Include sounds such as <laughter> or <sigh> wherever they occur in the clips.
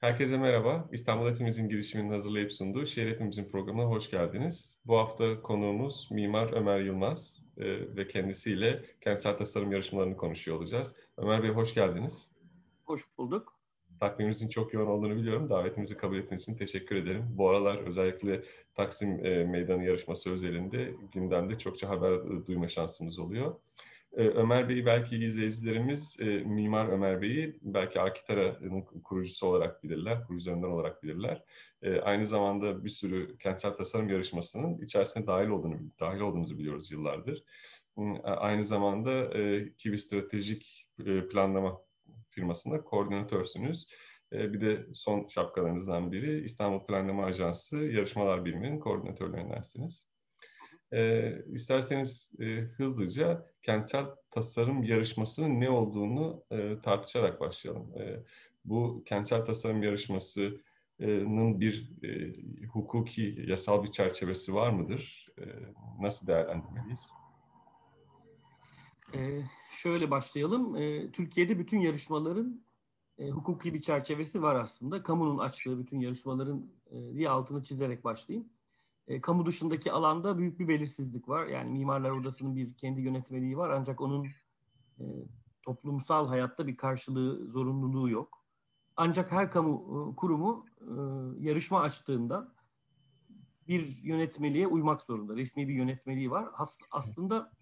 Herkese merhaba. İstanbul Hepimizin girişiminin hazırlayıp sunduğu Şehir Hepimizin programına hoş geldiniz. Bu hafta konuğumuz Mimar Ömer Yılmaz e, ve kendisiyle kentsel tasarım yarışmalarını konuşuyor olacağız. Ömer Bey hoş geldiniz. Hoş bulduk. Takvimimizin çok yoğun olduğunu biliyorum. Davetimizi kabul ettiğiniz için teşekkür ederim. Bu aralar özellikle Taksim e, Meydanı yarışması özelinde gündemde çokça haber duyma şansımız oluyor. Ee, Ömer Bey'i belki izleyicilerimiz e, Mimar Ömer Bey'i belki Arkitara'nın kurucusu olarak bilirler, kurucularından olarak bilirler. E, aynı zamanda bir sürü kentsel tasarım yarışmasının içerisine dahil olduğunu dahil olduğunuzu biliyoruz yıllardır. Aynı zamanda e, Kivi Stratejik e, Planlama firmasında koordinatörsünüz. Bir de son şapkalarınızdan biri İstanbul Planlama Ajansı Yarışmalar Biriminin koordinatörlerindensiniz. E, isterseniz e, hızlıca kentsel tasarım yarışmasının ne olduğunu e, tartışarak başlayalım. E, bu kentsel tasarım yarışmasının bir e, hukuki, yasal bir çerçevesi var mıdır? E, nasıl değerlendirmeliyiz? Ee, şöyle başlayalım. Ee, Türkiye'de bütün yarışmaların e, hukuki bir çerçevesi var aslında. Kamunun açtığı bütün yarışmaların e, diye altını çizerek başlayayım e, kamu dışındaki alanda büyük bir belirsizlik var. Yani Mimarlar Odası'nın bir kendi yönetmeliği var ancak onun e, toplumsal hayatta bir karşılığı, zorunluluğu yok. Ancak her kamu e, kurumu e, yarışma açtığında bir yönetmeliğe uymak zorunda. Resmi bir yönetmeliği var. As, aslında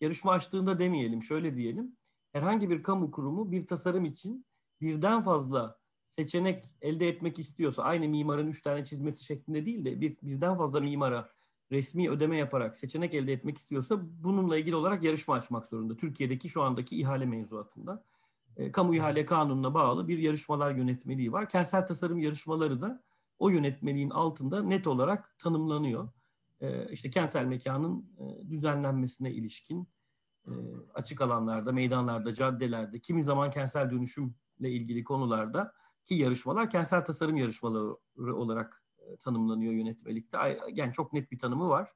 yarışma açtığında demeyelim, şöyle diyelim. Herhangi bir kamu kurumu bir tasarım için birden fazla seçenek elde etmek istiyorsa aynı mimarın üç tane çizmesi şeklinde değil de bir, birden fazla mimara resmi ödeme yaparak seçenek elde etmek istiyorsa bununla ilgili olarak yarışma açmak zorunda. Türkiye'deki şu andaki ihale mevzuatında. E, kamu ihale kanununa bağlı bir yarışmalar yönetmeliği var. Kentsel tasarım yarışmaları da o yönetmeliğin altında net olarak tanımlanıyor. E, işte kentsel mekanın e, düzenlenmesine ilişkin e, açık alanlarda, meydanlarda, caddelerde, kimi zaman kentsel dönüşümle ilgili konularda ki yarışmalar kentsel tasarım yarışmaları olarak e, tanımlanıyor yönetmelikte. Yani çok net bir tanımı var.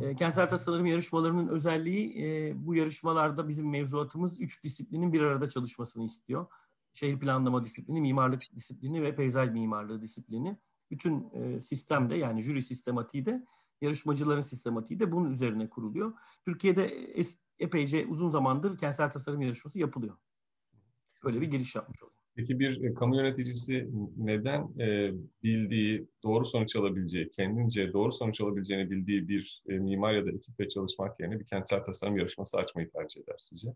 E, kentsel tasarım yarışmalarının özelliği e, bu yarışmalarda bizim mevzuatımız üç disiplinin bir arada çalışmasını istiyor. Şehir planlama disiplini, mimarlık disiplini ve peyzaj mimarlığı disiplini. Bütün e, sistemde yani jüri sistematiği de yarışmacıların sistematiği de bunun üzerine kuruluyor. Türkiye'de es, epeyce uzun zamandır kentsel tasarım yarışması yapılıyor. Böyle bir giriş yapmış oldum. Peki bir e, kamu yöneticisi neden e, bildiği, doğru sonuç alabileceği, kendince doğru sonuç alabileceğini bildiği bir e, mimar ya da ekiple çalışmak yerine bir kentsel tasarım yarışması açmayı tercih eder sizce?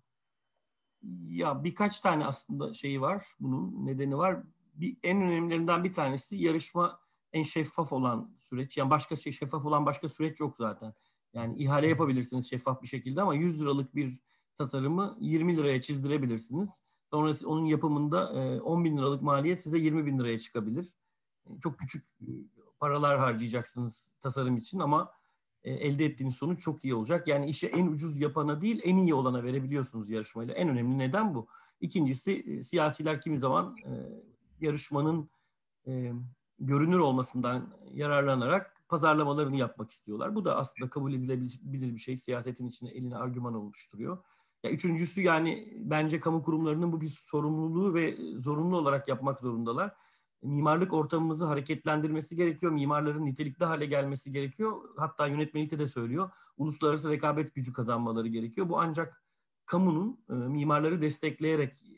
Ya birkaç tane aslında şeyi var, bunun nedeni var. Bir, en önemlilerinden bir tanesi yarışma en şeffaf olan süreç. Yani başka şey şeffaf olan başka süreç yok zaten. Yani ihale yapabilirsiniz şeffaf bir şekilde ama 100 liralık bir tasarımı 20 liraya çizdirebilirsiniz Sonrası onun yapımında 10 bin liralık maliyet size 20 bin liraya çıkabilir. Çok küçük paralar harcayacaksınız tasarım için ama elde ettiğiniz sonuç çok iyi olacak. Yani işi en ucuz yapana değil en iyi olana verebiliyorsunuz yarışmayla. En önemli neden bu. İkincisi siyasiler kimi zaman yarışmanın görünür olmasından yararlanarak pazarlamalarını yapmak istiyorlar. Bu da aslında kabul edilebilir bir şey. Siyasetin içine eline argüman oluşturuyor. Ya üçüncüsü yani bence kamu kurumlarının bu bir sorumluluğu ve zorunlu olarak yapmak zorundalar. Mimarlık ortamımızı hareketlendirmesi gerekiyor. Mimarların nitelikli hale gelmesi gerekiyor. Hatta yönetmelikte de söylüyor. Uluslararası rekabet gücü kazanmaları gerekiyor. Bu ancak kamunun e, mimarları destekleyerek e,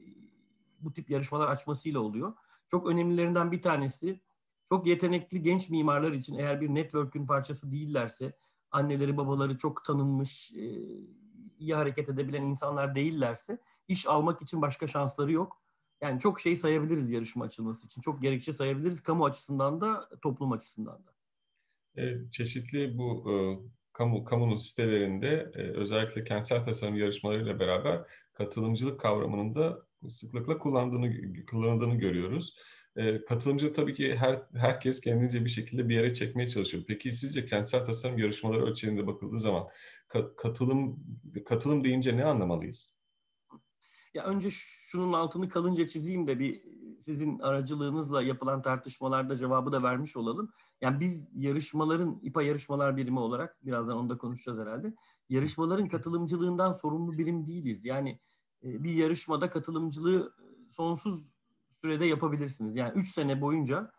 bu tip yarışmalar açmasıyla oluyor. Çok önemlilerinden bir tanesi çok yetenekli genç mimarlar için eğer bir network'ün parçası değillerse, anneleri babaları çok tanınmış, e, iyi hareket edebilen insanlar değillerse iş almak için başka şansları yok. Yani çok şey sayabiliriz yarışma açılması için. Çok gerekçe sayabiliriz kamu açısından da toplum açısından da. E, çeşitli bu e, kamu kamunun sitelerinde e, özellikle kentsel tasarım yarışmalarıyla beraber katılımcılık kavramının da sıklıkla kullandığını kullanıldığını görüyoruz. Katılımcı tabii ki her herkes kendince bir şekilde bir yere çekmeye çalışıyor. Peki sizce kentsel tasarım yarışmaları ölçeğinde bakıldığı zaman katılım katılım deyince ne anlamalıyız? Ya önce şunun altını kalınca çizeyim de bir sizin aracılığınızla yapılan tartışmalarda cevabı da vermiş olalım. Yani biz yarışmaların İPA yarışmalar birimi olarak birazdan onu da konuşacağız herhalde. Yarışmaların katılımcılığından sorumlu birim değiliz. Yani bir yarışmada katılımcılığı sonsuz sürede yapabilirsiniz. Yani 3 sene boyunca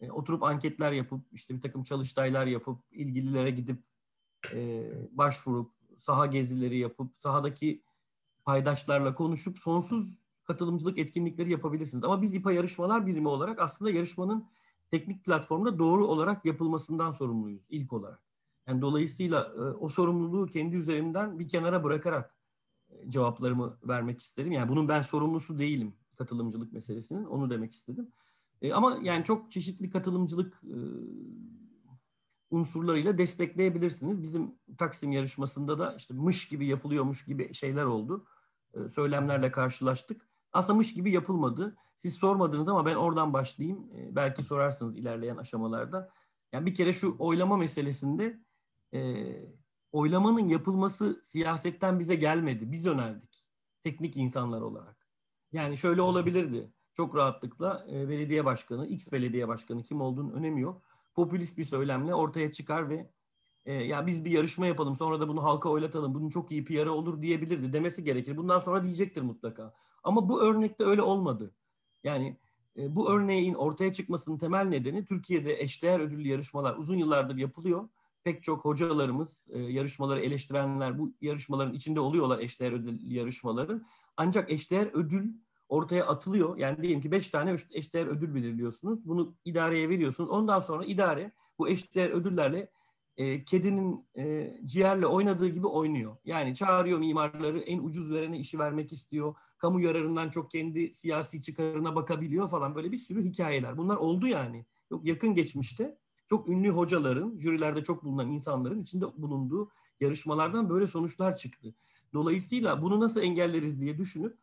e, oturup anketler yapıp, işte bir takım çalıştaylar yapıp, ilgililere gidip e, başvurup, saha gezileri yapıp, sahadaki paydaşlarla konuşup sonsuz katılımcılık etkinlikleri yapabilirsiniz. Ama biz İPA yarışmalar birimi olarak aslında yarışmanın teknik platformda doğru olarak yapılmasından sorumluyuz ilk olarak. Yani dolayısıyla e, o sorumluluğu kendi üzerimden bir kenara bırakarak e, cevaplarımı vermek isterim. Yani bunun ben sorumlusu değilim katılımcılık meselesinin. Onu demek istedim. E, ama yani çok çeşitli katılımcılık unsurlarıyla destekleyebilirsiniz. Bizim Taksim yarışmasında da işte mış gibi yapılıyormuş gibi şeyler oldu. Söylemlerle karşılaştık. Aslında mış gibi yapılmadı. Siz sormadınız ama ben oradan başlayayım. Belki sorarsınız ilerleyen aşamalarda. Yani bir kere şu oylama meselesinde e, oylamanın yapılması siyasetten bize gelmedi. Biz önerdik. Teknik insanlar olarak. Yani şöyle olabilirdi. Çok rahatlıkla e, belediye başkanı, X belediye başkanı kim olduğunu önemi yok. Popülist bir söylemle ortaya çıkar ve e, ya biz bir yarışma yapalım sonra da bunu halka oylatalım. Bunun çok iyi PR'ı olur diyebilirdi. Demesi gerekir. Bundan sonra diyecektir mutlaka. Ama bu örnekte öyle olmadı. Yani e, bu örneğin ortaya çıkmasının temel nedeni Türkiye'de eşdeğer ödüllü yarışmalar uzun yıllardır yapılıyor pek çok hocalarımız, e, yarışmaları eleştirenler bu yarışmaların içinde oluyorlar eşdeğer ödül yarışmaların. Ancak eşdeğer ödül ortaya atılıyor. Yani diyelim ki beş tane eşdeğer ödül belirliyorsunuz. Bunu idareye veriyorsunuz. Ondan sonra idare bu eşdeğer ödüllerle e, kedinin e, ciğerle oynadığı gibi oynuyor. Yani çağırıyor mimarları en ucuz verene işi vermek istiyor. Kamu yararından çok kendi siyasi çıkarına bakabiliyor falan böyle bir sürü hikayeler. Bunlar oldu yani. Yok yakın geçmişte çok ünlü hocaların, jürilerde çok bulunan insanların içinde bulunduğu yarışmalardan böyle sonuçlar çıktı. Dolayısıyla bunu nasıl engelleriz diye düşünüp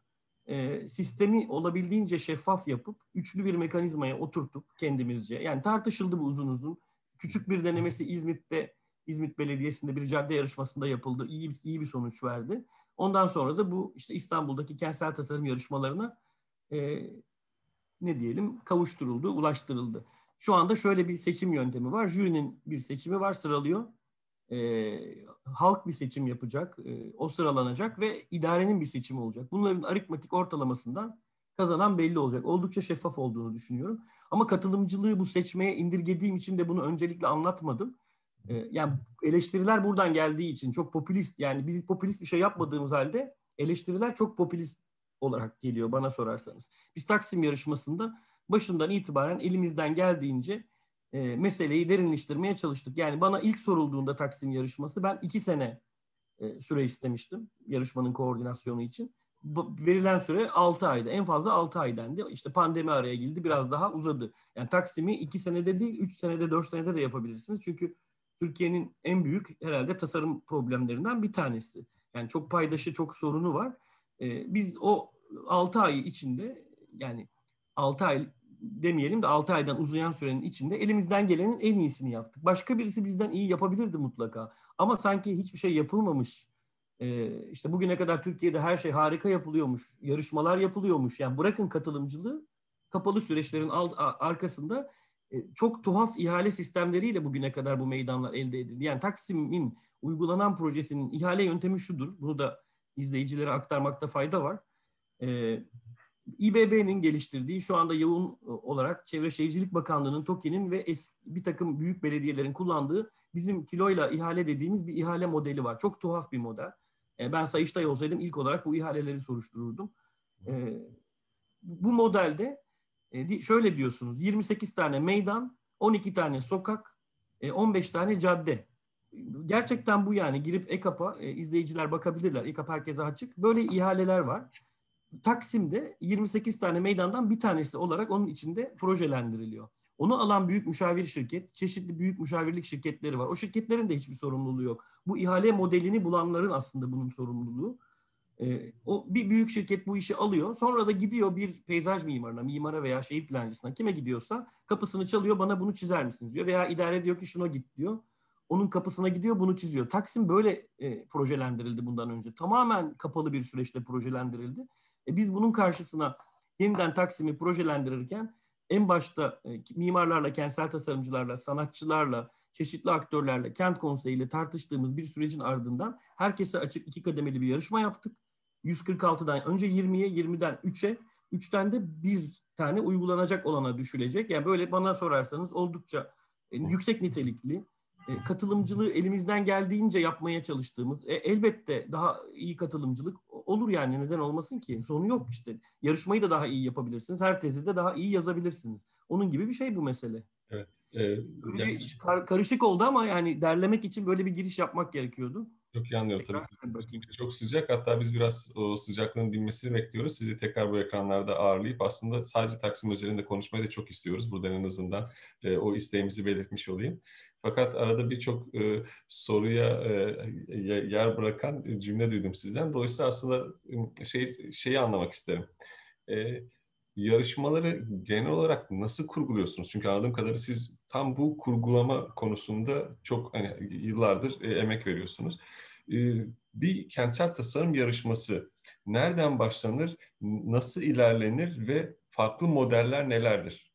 e, sistemi olabildiğince şeffaf yapıp üçlü bir mekanizmaya oturtup kendimizce yani tartışıldı bu uzun uzun. Küçük bir denemesi İzmit'te İzmit Belediyesi'nde bir cadde yarışmasında yapıldı. İyi, iyi bir sonuç verdi. Ondan sonra da bu işte İstanbul'daki kentsel tasarım yarışmalarına e, ne diyelim kavuşturuldu, ulaştırıldı. Şu anda şöyle bir seçim yöntemi var. Jürinin bir seçimi var, sıralıyor. E, halk bir seçim yapacak, e, o sıralanacak ve idarenin bir seçimi olacak. Bunların aritmetik ortalamasından kazanan belli olacak. Oldukça şeffaf olduğunu düşünüyorum. Ama katılımcılığı bu seçmeye indirgediğim için de bunu öncelikle anlatmadım. E, yani eleştiriler buradan geldiği için çok popülist yani biz popülist bir şey yapmadığımız halde eleştiriler çok popülist olarak geliyor bana sorarsanız. Biz Taksim yarışmasında başından itibaren elimizden geldiğince e, meseleyi derinleştirmeye çalıştık. Yani bana ilk sorulduğunda Taksim yarışması ben iki sene e, süre istemiştim yarışmanın koordinasyonu için. Bu, verilen süre 6 ayda. En fazla 6 ay dendi. İşte pandemi araya girdi. Biraz daha uzadı. Yani Taksim'i 2 senede değil 3 senede 4 senede de yapabilirsiniz. Çünkü Türkiye'nin en büyük herhalde tasarım problemlerinden bir tanesi. Yani çok paydaşı, çok sorunu var. Ee, biz o 6 ay içinde yani 6 ay demeyelim de 6 aydan uzayan sürenin içinde elimizden gelenin en iyisini yaptık. Başka birisi bizden iyi yapabilirdi mutlaka. Ama sanki hiçbir şey yapılmamış. Ee, işte bugüne kadar Türkiye'de her şey harika yapılıyormuş. Yarışmalar yapılıyormuş. Yani bırakın katılımcılığı kapalı süreçlerin alt, arkasında e, çok tuhaf ihale sistemleriyle bugüne kadar bu meydanlar elde edildi. Yani Taksim'in uygulanan projesinin ihale yöntemi şudur. Bunu da izleyicilere aktarmakta fayda var. Ee, İBB'nin geliştirdiği şu anda yoğun e, olarak Çevre Şehircilik Bakanlığı'nın, TOKİ'nin ve es, bir takım büyük belediyelerin kullandığı bizim kiloyla ihale dediğimiz bir ihale modeli var. Çok tuhaf bir model. E, ben Sayıştay olsaydım ilk olarak bu ihaleleri soruştururdum. E, bu modelde e, şöyle diyorsunuz 28 tane meydan, 12 tane sokak, e, 15 tane cadde. Gerçekten bu yani girip EKAP'a e, izleyiciler bakabilirler. EKAP herkese açık. Böyle ihaleler var. Taksim'de 28 tane meydandan bir tanesi olarak onun içinde projelendiriliyor. Onu alan büyük müşavir şirket, çeşitli büyük müşavirlik şirketleri var. O şirketlerin de hiçbir sorumluluğu yok. Bu ihale modelini bulanların aslında bunun sorumluluğu. Ee, o bir büyük şirket bu işi alıyor. Sonra da gidiyor bir peyzaj mimarına, mimara veya şehir plancısına kime gidiyorsa kapısını çalıyor bana bunu çizer misiniz diyor. Veya idare diyor ki şuna git diyor. Onun kapısına gidiyor bunu çiziyor. Taksim böyle e, projelendirildi bundan önce. Tamamen kapalı bir süreçte projelendirildi. E biz bunun karşısına yeniden Taksim'i projelendirirken en başta e, mimarlarla, kentsel tasarımcılarla, sanatçılarla, çeşitli aktörlerle, kent konseyiyle tartıştığımız bir sürecin ardından herkese açık iki kademeli bir yarışma yaptık. 146'dan önce 20'ye, 20'den 3'e, 3'ten de bir tane uygulanacak olana düşülecek. Yani böyle bana sorarsanız oldukça e, yüksek nitelikli, e, katılımcılığı elimizden geldiğince yapmaya çalıştığımız, elbette daha iyi katılımcılık olur yani neden olmasın ki? Sonu yok işte. Yarışmayı da daha iyi yapabilirsiniz. Her tezi de daha iyi yazabilirsiniz. Onun gibi bir şey bu mesele. Evet. E, yani... kar, karışık oldu ama yani derlemek için böyle bir giriş yapmak gerekiyordu. Çok iyi anlıyorum tabii. Çok sıcak. Hatta biz biraz o sıcaklığın dinmesini bekliyoruz. Sizi tekrar bu ekranlarda ağırlayıp aslında sadece Taksim özelinde konuşmayı da çok istiyoruz. Buradan en azından e, o isteğimizi belirtmiş olayım. Fakat arada birçok e, soruya e, yer bırakan cümle duydum sizden. Dolayısıyla aslında şey şeyi anlamak isterim. E, yarışmaları genel olarak nasıl kurguluyorsunuz? Çünkü anladığım kadarıyla siz tam bu kurgulama konusunda çok hani yıllardır e, emek veriyorsunuz. E, bir kentsel tasarım yarışması nereden başlanır, nasıl ilerlenir ve farklı modeller nelerdir?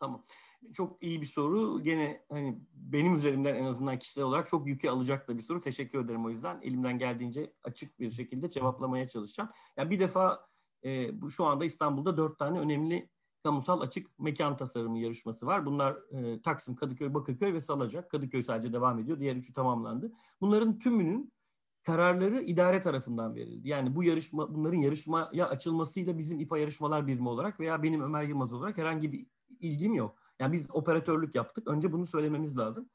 Tamam. Çok iyi bir soru. Gene hani benim üzerimden en azından kişisel olarak çok yükü alacak da bir soru. Teşekkür ederim o yüzden. Elimden geldiğince açık bir şekilde cevaplamaya çalışacağım. Yani bir defa e, bu şu anda İstanbul'da dört tane önemli kamusal açık mekan tasarımı yarışması var. Bunlar e, Taksim, Kadıköy, Bakırköy ve Salacak. Kadıköy sadece devam ediyor. Diğer üçü tamamlandı. Bunların tümünün kararları idare tarafından verildi. Yani bu yarışma bunların yarışmaya açılmasıyla bizim İPA yarışmalar birimi olarak veya benim Ömer Yılmaz olarak herhangi bir ilgim yok. Yani biz operatörlük yaptık. Önce bunu söylememiz lazım.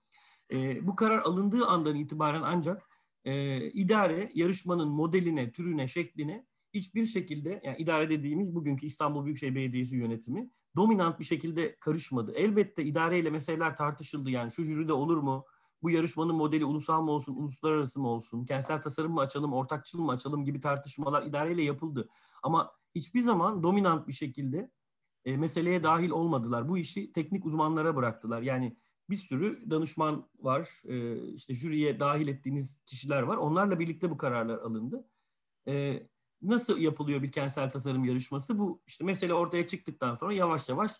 E, bu karar alındığı andan itibaren ancak e, idare yarışmanın modeline, türüne, şekline hiçbir şekilde yani idare dediğimiz bugünkü İstanbul Büyükşehir Belediyesi yönetimi dominant bir şekilde karışmadı. Elbette idareyle meseleler tartışıldı yani şu jüride olur mu? Bu yarışmanın modeli ulusal mı olsun, uluslararası mı olsun? Kentsel tasarım mı açalım, ortakçıl mı açalım gibi tartışmalar idareyle yapıldı. Ama hiçbir zaman dominant bir şekilde e, meseleye dahil olmadılar. Bu işi teknik uzmanlara bıraktılar. Yani bir sürü danışman var, e, işte jüriye dahil ettiğiniz kişiler var. Onlarla birlikte bu kararlar alındı. E, nasıl yapılıyor bir kentsel tasarım yarışması? Bu işte mesele ortaya çıktıktan sonra yavaş yavaş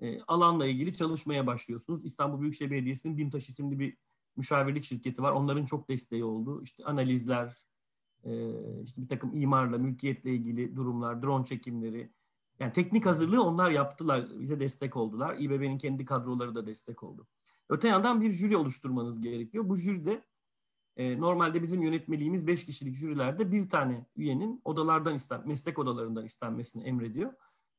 e, alanla ilgili çalışmaya başlıyorsunuz. İstanbul Büyükşehir Belediyesi'nin BİMTAŞ isimli bir müşavirlik şirketi var. Onların çok desteği oldu. İşte analizler, e, işte bir takım imarla, mülkiyetle ilgili durumlar, drone çekimleri. Yani teknik hazırlığı onlar yaptılar, bize destek oldular. İBB'nin kendi kadroları da destek oldu. Öte yandan bir jüri oluşturmanız gerekiyor. Bu jüride e, normalde bizim yönetmeliğimiz 5 kişilik jürilerde bir tane üyenin odalardan isten, meslek odalarından istenmesini emrediyor.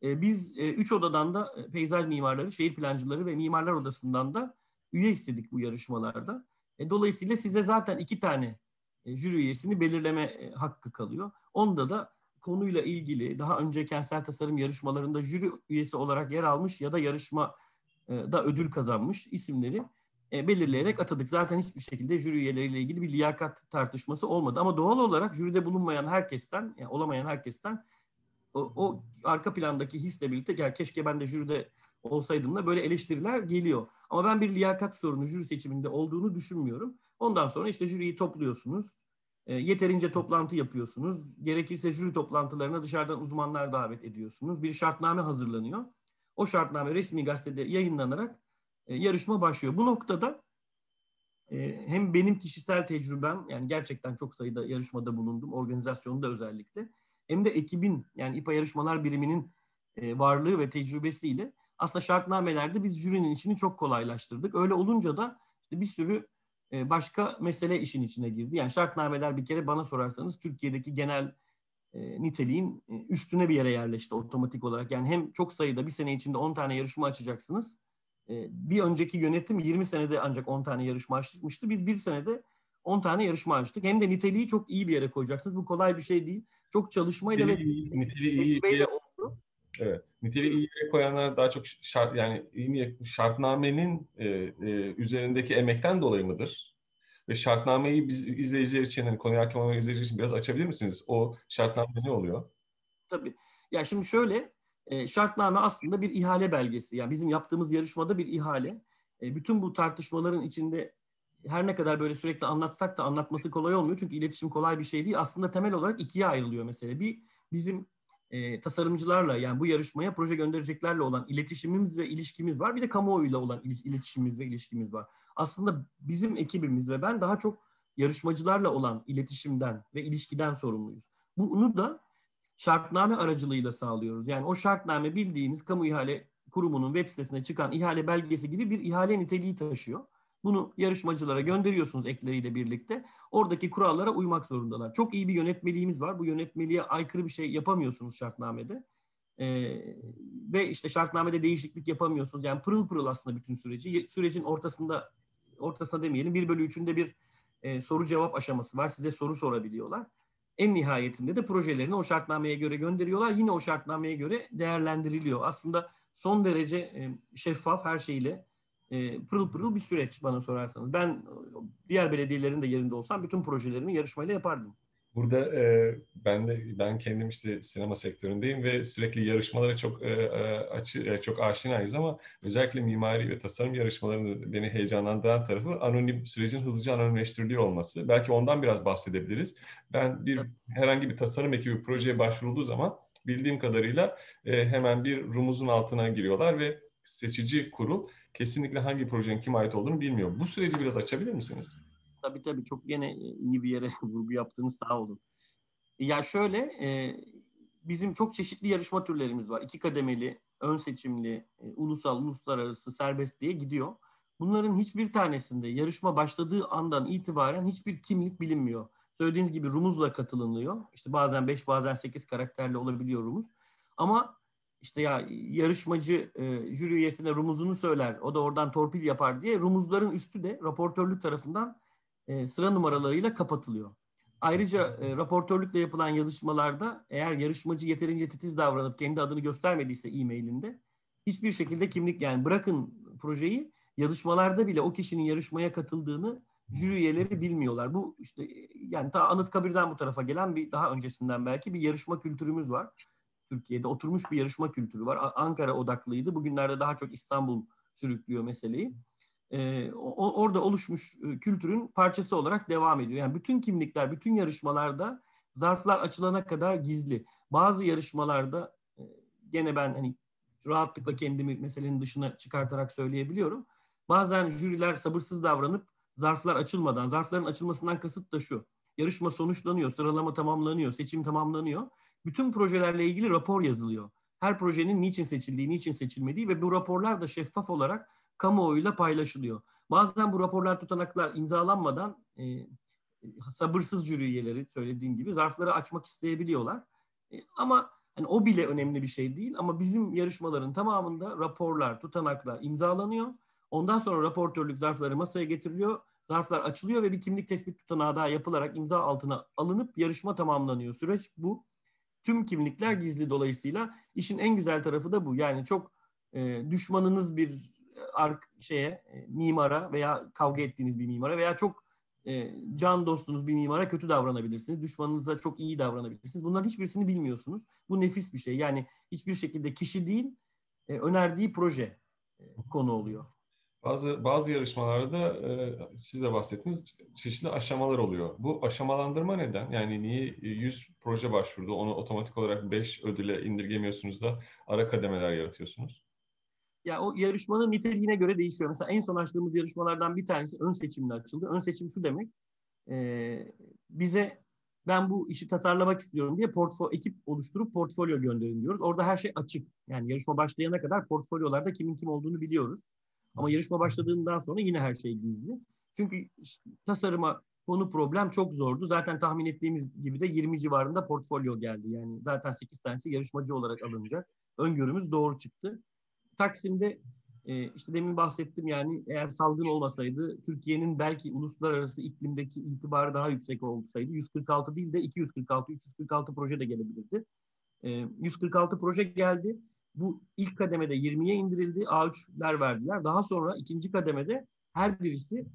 E, biz e, üç odadan da e, peyzaj mimarları, şehir plancıları ve mimarlar odasından da üye istedik bu yarışmalarda. E, dolayısıyla size zaten iki tane e, jüri üyesini belirleme e, hakkı kalıyor. Onda da konuyla ilgili daha önce kentsel tasarım yarışmalarında jüri üyesi olarak yer almış ya da yarışma e, da ödül kazanmış isimleri e, belirleyerek atadık. Zaten hiçbir şekilde jüri üyeleriyle ilgili bir liyakat tartışması olmadı. Ama doğal olarak jüride bulunmayan herkesten, yani olamayan herkesten o, o arka plandaki hisle birlikte gel keşke ben de jüride olsaydım da böyle eleştiriler geliyor. Ama ben bir liyakat sorunu jüri seçiminde olduğunu düşünmüyorum. Ondan sonra işte jüriyi topluyorsunuz. E, yeterince toplantı yapıyorsunuz. Gerekirse jüri toplantılarına dışarıdan uzmanlar davet ediyorsunuz. Bir şartname hazırlanıyor. O şartname resmi gazetede yayınlanarak e, yarışma başlıyor. Bu noktada e, hem benim kişisel tecrübem yani gerçekten çok sayıda yarışmada bulundum organizasyonda özellikle hem de ekibin yani İPA yarışmalar biriminin e, varlığı ve tecrübesiyle aslında şartnamelerde biz jürinin işini çok kolaylaştırdık. Öyle olunca da işte bir sürü başka mesele işin içine girdi. Yani şartnameler bir kere bana sorarsanız Türkiye'deki genel niteliğin üstüne bir yere yerleşti otomatik olarak. Yani hem çok sayıda bir sene içinde 10 tane yarışma açacaksınız ee, bir önceki yönetim 20 senede ancak 10 tane yarışma açmıştı. Biz bir senede 10 tane yarışma açtık. Hem de niteliği çok iyi bir yere koyacaksınız. Bu kolay bir şey değil. Çok çalışmayla ve niteliği iyi, oldu. Evet. Niteliği iyi yere koyanlar daha çok şart yani şartnamenin e, e, üzerindeki emekten dolayı mıdır? Ve şartnameyi biz izleyiciler için, hani konuya hakim olan izleyiciler için biraz açabilir misiniz? O şartname ne oluyor? Tabii. Ya şimdi şöyle, e, şartname aslında bir ihale belgesi. Yani bizim yaptığımız yarışmada bir ihale. E, bütün bu tartışmaların içinde her ne kadar böyle sürekli anlatsak da anlatması kolay olmuyor. Çünkü iletişim kolay bir şey değil. Aslında temel olarak ikiye ayrılıyor mesele. Bir bizim e, tasarımcılarla yani bu yarışmaya proje göndereceklerle olan iletişimimiz ve ilişkimiz var. Bir de kamuoyuyla olan iletişimimiz ve ilişkimiz var. Aslında bizim ekibimiz ve ben daha çok yarışmacılarla olan iletişimden ve ilişkiden sorumluyuz. Bunu da şartname aracılığıyla sağlıyoruz. Yani o şartname bildiğiniz kamu ihale kurumunun web sitesine çıkan ihale belgesi gibi bir ihale niteliği taşıyor. Bunu yarışmacılara gönderiyorsunuz ekleriyle birlikte. Oradaki kurallara uymak zorundalar. Çok iyi bir yönetmeliğimiz var. Bu yönetmeliğe aykırı bir şey yapamıyorsunuz şartnamede. Ee, ve işte şartnamede değişiklik yapamıyorsunuz. Yani pırıl pırıl aslında bütün süreci. Sürecin ortasında, ortasında demeyelim, bir bölü üçünde bir e, soru cevap aşaması var. Size soru sorabiliyorlar. En nihayetinde de projelerini o şartnameye göre gönderiyorlar. Yine o şartnameye göre değerlendiriliyor. Aslında son derece e, şeffaf her şeyle e, pırıl pırıl bir süreç bana sorarsanız. Ben diğer belediyelerin de yerinde olsam bütün projelerimi yarışmayla yapardım. Burada e, ben de ben kendim işte sinema sektöründeyim ve sürekli yarışmalara çok e, e açı e, çok aşinayız ama özellikle mimari ve tasarım yarışmalarının beni heyecanlandıran tarafı anonim sürecin hızlıca anonimleştiriliyor olması. Belki ondan biraz bahsedebiliriz. Ben bir herhangi bir tasarım ekibi projeye başvurulduğu zaman bildiğim kadarıyla e, hemen bir rumuzun altına giriyorlar ve seçici kurul kesinlikle hangi projenin kime ait olduğunu bilmiyor. Bu süreci biraz açabilir misiniz? Tabii tabii çok gene iyi bir yere <laughs> vurgu yaptığınız sağ olun. Ya şöyle e, bizim çok çeşitli yarışma türlerimiz var. İki kademeli, ön seçimli, e, ulusal, uluslararası, serbest diye gidiyor. Bunların hiçbir tanesinde yarışma başladığı andan itibaren hiçbir kimlik bilinmiyor. Söylediğiniz gibi rumuzla katılınıyor. İşte bazen 5 bazen 8 karakterle olabiliyor rumuz. Ama işte ya yarışmacı e, jüri üyesine rumuzunu söyler. O da oradan torpil yapar diye rumuzların üstü de raportörlük tarafından e, sıra numaralarıyla kapatılıyor. Ayrıca e, raportörlükle yapılan yazışmalarda eğer yarışmacı yeterince titiz davranıp kendi adını göstermediyse e-mailinde hiçbir şekilde kimlik yani bırakın projeyi yazışmalarda bile o kişinin yarışmaya katıldığını jüri üyeleri bilmiyorlar. Bu işte yani ta Anıtkabir'den bu tarafa gelen bir daha öncesinden belki bir yarışma kültürümüz var. Türkiye'de oturmuş bir yarışma kültürü var. Ankara odaklıydı. Bugünlerde daha çok İstanbul sürüklüyor meseleyi e, o, orada oluşmuş e, kültürün parçası olarak devam ediyor. Yani bütün kimlikler, bütün yarışmalarda zarflar açılana kadar gizli. Bazı yarışmalarda e, gene ben hani rahatlıkla kendimi meselenin dışına çıkartarak söyleyebiliyorum. Bazen jüriler sabırsız davranıp zarflar açılmadan, zarfların açılmasından kasıt da şu. Yarışma sonuçlanıyor, sıralama tamamlanıyor, seçim tamamlanıyor. Bütün projelerle ilgili rapor yazılıyor. Her projenin niçin seçildiği, niçin seçilmediği ve bu raporlar da şeffaf olarak kamuoyuyla paylaşılıyor. Bazen bu raporlar tutanaklar imzalanmadan e, sabırsız jüri üyeleri söylediğim gibi zarfları açmak isteyebiliyorlar. E, ama hani o bile önemli bir şey değil ama bizim yarışmaların tamamında raporlar, tutanaklar imzalanıyor. Ondan sonra raportörlük zarfları masaya getiriliyor. Zarflar açılıyor ve bir kimlik tespit tutanağı daha yapılarak imza altına alınıp yarışma tamamlanıyor. Süreç bu. Tüm kimlikler gizli dolayısıyla işin en güzel tarafı da bu. Yani çok e, düşmanınız bir ark şeye e, mimara veya kavga ettiğiniz bir mimara veya çok e, can dostunuz bir mimara kötü davranabilirsiniz. Düşmanınıza çok iyi davranabilirsiniz. Bunların hiçbirisini bilmiyorsunuz. Bu nefis bir şey. Yani hiçbir şekilde kişi değil e, önerdiği proje e, konu oluyor. Bazı bazı yarışmalarda e, siz de bahsettiniz çeşitli aşamalar oluyor. Bu aşamalandırma neden? Yani niye 100 proje başvurdu onu otomatik olarak 5 ödüle indirgemiyorsunuz da ara kademeler yaratıyorsunuz? ya o yarışmanın niteliğine göre değişiyor. Mesela en son açtığımız yarışmalardan bir tanesi ön seçimle açıldı. Ön seçim şu demek, e, bize ben bu işi tasarlamak istiyorum diye portfo ekip oluşturup portfolyo gönderin diyoruz. Orada her şey açık. Yani yarışma başlayana kadar portfolyolarda kimin kim olduğunu biliyoruz. Ama yarışma başladığından sonra yine her şey gizli. Çünkü tasarıma konu problem çok zordu. Zaten tahmin ettiğimiz gibi de 20 civarında portfolyo geldi. Yani zaten 8 tanesi yarışmacı olarak alınacak. Öngörümüz doğru çıktı. Taksim'de e, işte demin bahsettim yani eğer salgın olmasaydı Türkiye'nin belki uluslararası iklimdeki itibarı daha yüksek olsaydı 146 değil de 246, 346 proje de gelebilirdi. E, 146 proje geldi. Bu ilk kademede 20'ye indirildi. A3'ler verdiler. Daha sonra ikinci kademede her birisi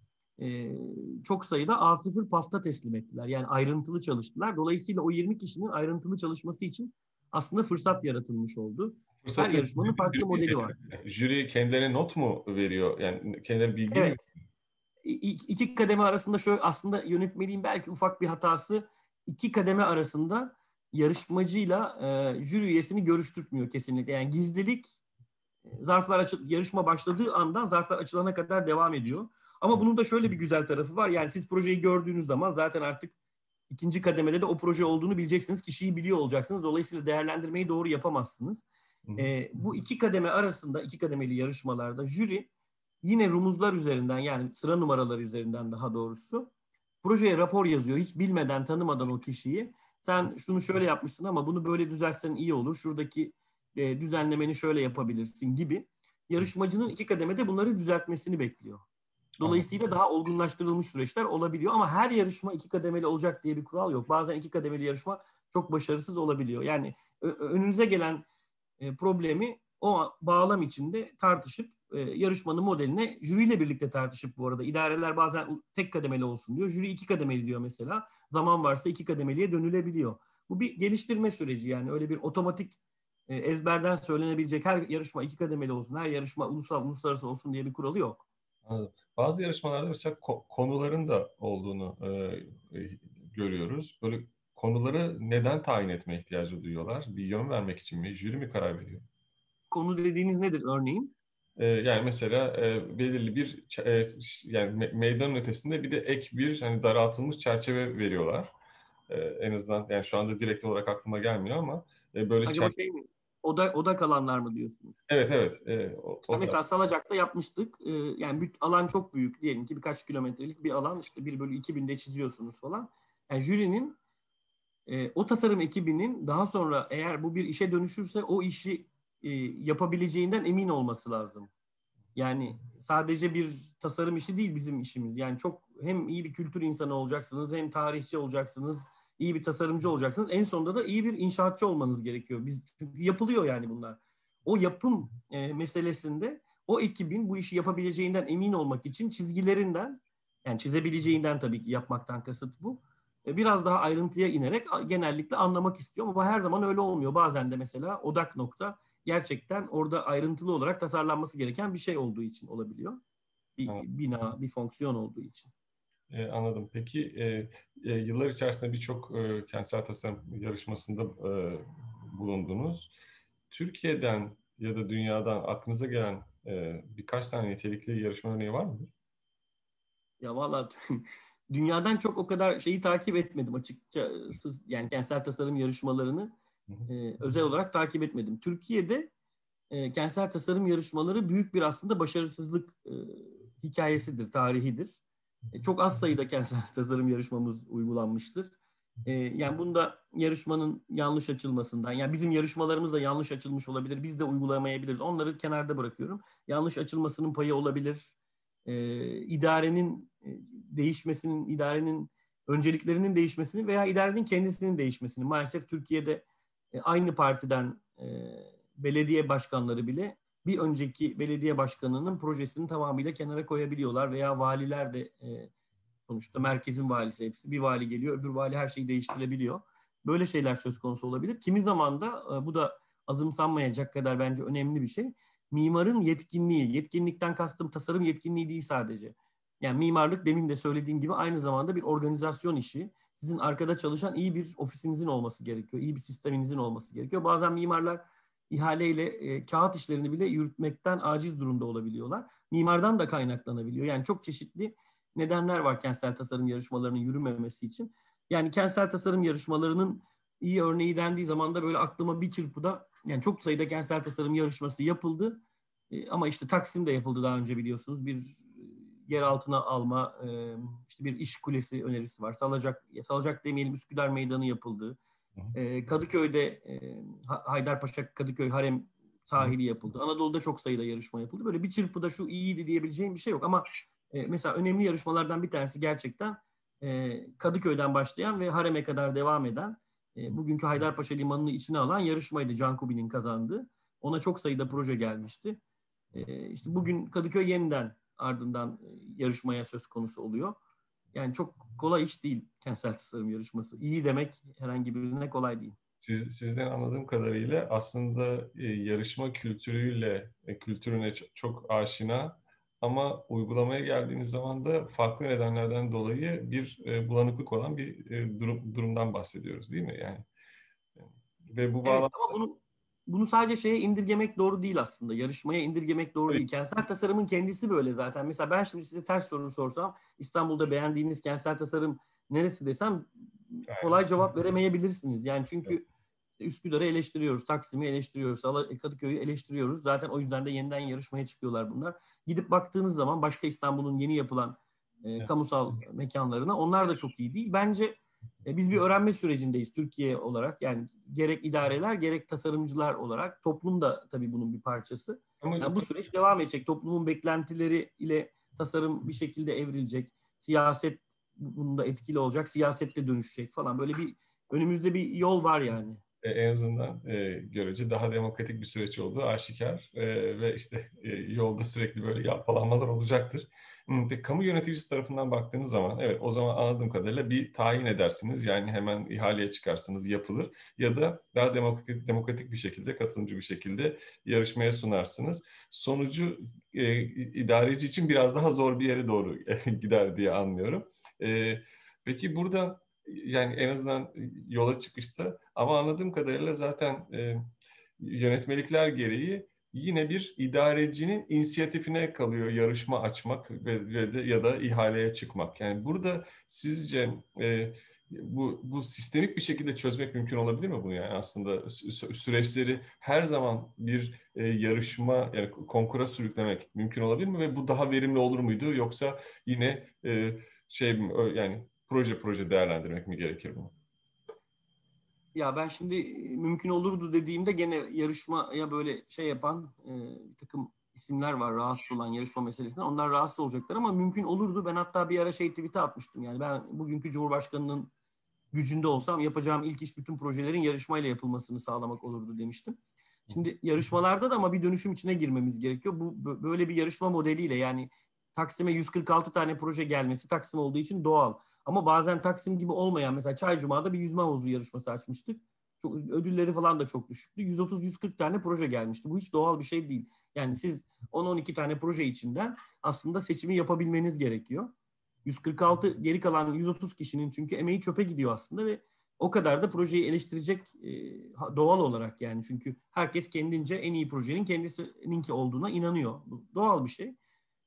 e, çok sayıda A0 pafta teslim ettiler. Yani ayrıntılı çalıştılar. Dolayısıyla o 20 kişinin ayrıntılı çalışması için aslında fırsat yaratılmış oldu. Fırsat Her yarışmanın farklı modeli var. <laughs> Jüri kendilerine not mu veriyor? Yani kendileri bilgi evet. mi? İki kademe arasında şöyle aslında yönetmeliğin belki ufak bir hatası iki kademe arasında yarışmacıyla e, jüri üyesini görüştürmüyor kesinlikle. Yani gizlilik e, zarflar açıl yarışma başladığı andan zarflar açılana kadar devam ediyor. Ama bunun da şöyle bir güzel tarafı var. Yani siz projeyi gördüğünüz zaman zaten artık ikinci kademede de o proje olduğunu bileceksiniz. Kişiyi biliyor olacaksınız. Dolayısıyla değerlendirmeyi doğru yapamazsınız. E, bu iki kademe arasında, iki kademeli yarışmalarda jüri yine rumuzlar üzerinden yani sıra numaraları üzerinden daha doğrusu projeye rapor yazıyor. Hiç bilmeden, tanımadan o kişiyi. Sen şunu şöyle yapmışsın ama bunu böyle düzeltsen iyi olur. Şuradaki e, düzenlemeni şöyle yapabilirsin gibi. Yarışmacının iki kademede bunları düzeltmesini bekliyor. Dolayısıyla daha olgunlaştırılmış süreçler olabiliyor ama her yarışma iki kademeli olacak diye bir kural yok. Bazen iki kademeli yarışma çok başarısız olabiliyor. Yani önünüze gelen e, problemi o bağlam içinde tartışıp e, yarışmanın modeline jüriyle birlikte tartışıp bu arada idareler bazen tek kademeli olsun diyor. Jüri iki kademeli diyor mesela. Zaman varsa iki kademeliye dönülebiliyor. Bu bir geliştirme süreci yani öyle bir otomatik e, ezberden söylenebilecek her yarışma iki kademeli olsun, her yarışma ulusal uluslararası olsun diye bir kuralı yok. Anladım. Bazı yarışmalarda mesela konuların da olduğunu e, e, görüyoruz. Böyle konuları neden tayin etme ihtiyacı duyuyorlar? Bir yön vermek için mi? Jüri mi karar veriyor? Konu dediğiniz nedir örneğin? E, yani mesela e, belirli bir e, yani me meydanın ötesinde bir de ek bir hani daraltılmış çerçeve veriyorlar. E, en azından yani şu anda direkt olarak aklıma gelmiyor ama e, böyle Acaba şey mi? Oda, oda kalanlar mı diyorsunuz? Evet evet. E, o, o mesela Salacak'ta yapmıştık. E, yani alan çok büyük. Diyelim ki birkaç kilometrelik bir alan. işte 1 bölü 2000'de çiziyorsunuz falan. Yani jürinin e, o tasarım ekibinin daha sonra eğer bu bir işe dönüşürse o işi e, yapabileceğinden emin olması lazım. Yani sadece bir tasarım işi değil bizim işimiz. Yani çok hem iyi bir kültür insanı olacaksınız hem tarihçi olacaksınız iyi bir tasarımcı olacaksınız. En sonunda da iyi bir inşaatçı olmanız gerekiyor. Biz çünkü yapılıyor yani bunlar. O yapım e, meselesinde o ekibin bu işi yapabileceğinden emin olmak için çizgilerinden yani çizebileceğinden tabii ki yapmaktan kasıt bu. E, biraz daha ayrıntıya inerek genellikle anlamak istiyor ama her zaman öyle olmuyor. Bazen de mesela odak nokta gerçekten orada ayrıntılı olarak tasarlanması gereken bir şey olduğu için olabiliyor. Bir bina, bir fonksiyon olduğu için. E, anladım. Peki e, e, yıllar içerisinde birçok e, kentsel tasarım yarışmasında e, bulundunuz. Türkiye'den ya da dünyadan aklınıza gelen e, birkaç tane nitelikli yarışma örneği var mı? Ya valla <laughs> dünyadan çok o kadar şeyi takip etmedim açıkçası. Yani kentsel tasarım yarışmalarını e, özel olarak takip etmedim. Türkiye'de e, kentsel tasarım yarışmaları büyük bir aslında başarısızlık e, hikayesidir, tarihidir. E, çok az sayıda kentsel <laughs> tasarım yarışmamız uygulanmıştır. E, yani bunda yarışmanın yanlış açılmasından, yani bizim yarışmalarımız da yanlış açılmış olabilir, biz de uygulamayabiliriz. Onları kenarda bırakıyorum. Yanlış açılmasının payı olabilir. E, idarenin değişmesinin, idarenin önceliklerinin değişmesini veya idarenin kendisinin değişmesini. Maalesef Türkiye'de aynı partiden belediye başkanları bile bir önceki belediye başkanının projesini tamamıyla kenara koyabiliyorlar veya valiler de e, sonuçta merkezin valisi hepsi bir vali geliyor öbür vali her şeyi değiştirebiliyor. Böyle şeyler söz konusu olabilir. Kimi zaman da e, bu da azımsanmayacak kadar bence önemli bir şey. Mimarın yetkinliği, yetkinlikten kastım tasarım yetkinliği değil sadece. Yani mimarlık demin de söylediğim gibi aynı zamanda bir organizasyon işi. Sizin arkada çalışan iyi bir ofisinizin olması gerekiyor. iyi bir sisteminizin olması gerekiyor. Bazen mimarlar ihaleyle e, kağıt işlerini bile yürütmekten aciz durumda olabiliyorlar. Mimardan da kaynaklanabiliyor. Yani çok çeşitli nedenler var kentsel tasarım yarışmalarının yürümemesi için. Yani kentsel tasarım yarışmalarının iyi örneği dendiği zaman da böyle aklıma bir çırpıda yani çok sayıda kentsel tasarım yarışması yapıldı. E, ama işte Taksim'de yapıldı daha önce biliyorsunuz. Bir yer altına alma, e, işte bir iş kulesi önerisi var. Salacak, Salacak demeyelim Üsküdar Meydanı yapıldı. E, Kadıköy'de e, Haydarpaşa Kadıköy Harem sahili yapıldı. Anadolu'da çok sayıda yarışma yapıldı. Böyle bir çırpıda şu iyiydi diyebileceğim bir şey yok ama e, mesela önemli yarışmalardan bir tanesi gerçekten e, Kadıköy'den başlayan ve Harem'e kadar devam eden e, bugünkü Haydarpaşa Limanı'nı içine alan yarışmaydı Can Kubi'nin kazandığı. Ona çok sayıda proje gelmişti. E, işte bugün Kadıköy yeniden ardından yarışmaya söz konusu oluyor. Yani çok kolay iş değil kentsel tasarım yarışması. İyi demek herhangi birine kolay değil. Siz, sizden anladığım kadarıyla aslında e, yarışma kültürüyle, e, kültürüne çok aşina ama uygulamaya geldiğiniz zaman da farklı nedenlerden dolayı bir e, bulanıklık olan bir e, durum, durumdan bahsediyoruz değil mi? Yani ve bu bağlamda... Evet, ama bunu bunu sadece şeye indirgemek doğru değil aslında. Yarışmaya indirgemek doğru evet. değil. Kentsel tasarımın kendisi böyle zaten. Mesela ben şimdi size ters soru sorsam İstanbul'da beğendiğiniz kentsel tasarım neresi desem kolay cevap veremeyebilirsiniz. Yani çünkü Üsküdar'ı eleştiriyoruz, Taksim'i eleştiriyoruz, Kadıköy'ü eleştiriyoruz. Zaten o yüzden de yeniden yarışmaya çıkıyorlar bunlar. Gidip baktığınız zaman başka İstanbul'un yeni yapılan e, evet. kamusal mekanlarına onlar da çok iyi değil. Bence e, biz bir öğrenme sürecindeyiz Türkiye olarak. Yani gerek idareler gerek tasarımcılar olarak toplum da tabii bunun bir parçası. Yani bu süreç devam edecek. Toplumun beklentileri ile tasarım bir şekilde evrilecek. Siyaset bunda etkili olacak. Siyasette dönüşecek falan. Böyle bir önümüzde bir yol var yani. E, en azından e, görece daha demokratik bir süreç olduğu aşikar e, ve işte e, yolda sürekli böyle yapılanmalar olacaktır. Peki kamu yöneticisi tarafından baktığınız zaman evet o zaman anladığım kadarıyla bir tayin edersiniz yani hemen ihaleye çıkarsınız yapılır ya da daha demokratik, demokratik bir şekilde katılımcı bir şekilde yarışmaya sunarsınız. Sonucu e, idareci için biraz daha zor bir yere doğru <laughs> gider diye anlıyorum. E, peki burada yani en azından yola çıkışta. Ama anladığım kadarıyla zaten e, yönetmelikler gereği yine bir idarecinin inisiyatifine kalıyor yarışma açmak ve, ve de ya da ihaleye çıkmak. Yani burada sizce e, bu, bu sistemik bir şekilde çözmek mümkün olabilir mi bunu? Yani aslında süreçleri her zaman bir e, yarışma yani konkura sürüklemek mümkün olabilir mi? Ve bu daha verimli olur muydu? Yoksa yine e, şey yani proje proje değerlendirmek mi gerekir bunu? Ya ben şimdi e, mümkün olurdu dediğimde gene yarışmaya böyle şey yapan e, bir takım isimler var rahatsız olan yarışma meselesinden. Onlar rahatsız olacaklar ama mümkün olurdu. Ben hatta bir ara şey tweet'e atmıştım. Yani ben bugünkü Cumhurbaşkanı'nın gücünde olsam yapacağım ilk iş bütün projelerin yarışmayla yapılmasını sağlamak olurdu demiştim. Şimdi yarışmalarda da ama bir dönüşüm içine girmemiz gerekiyor. Bu böyle bir yarışma modeliyle yani Taksim'e 146 tane proje gelmesi Taksim olduğu için doğal. Ama bazen Taksim gibi olmayan mesela Çay Cuma'da bir yüzme havuzu yarışması açmıştık. Çok, ödülleri falan da çok düşüktü. 130-140 tane proje gelmişti. Bu hiç doğal bir şey değil. Yani siz 10-12 tane proje içinden aslında seçimi yapabilmeniz gerekiyor. 146 geri kalan 130 kişinin çünkü emeği çöpe gidiyor aslında ve o kadar da projeyi eleştirecek e, doğal olarak yani çünkü herkes kendince en iyi projenin kendisininki olduğuna inanıyor. Bu doğal bir şey.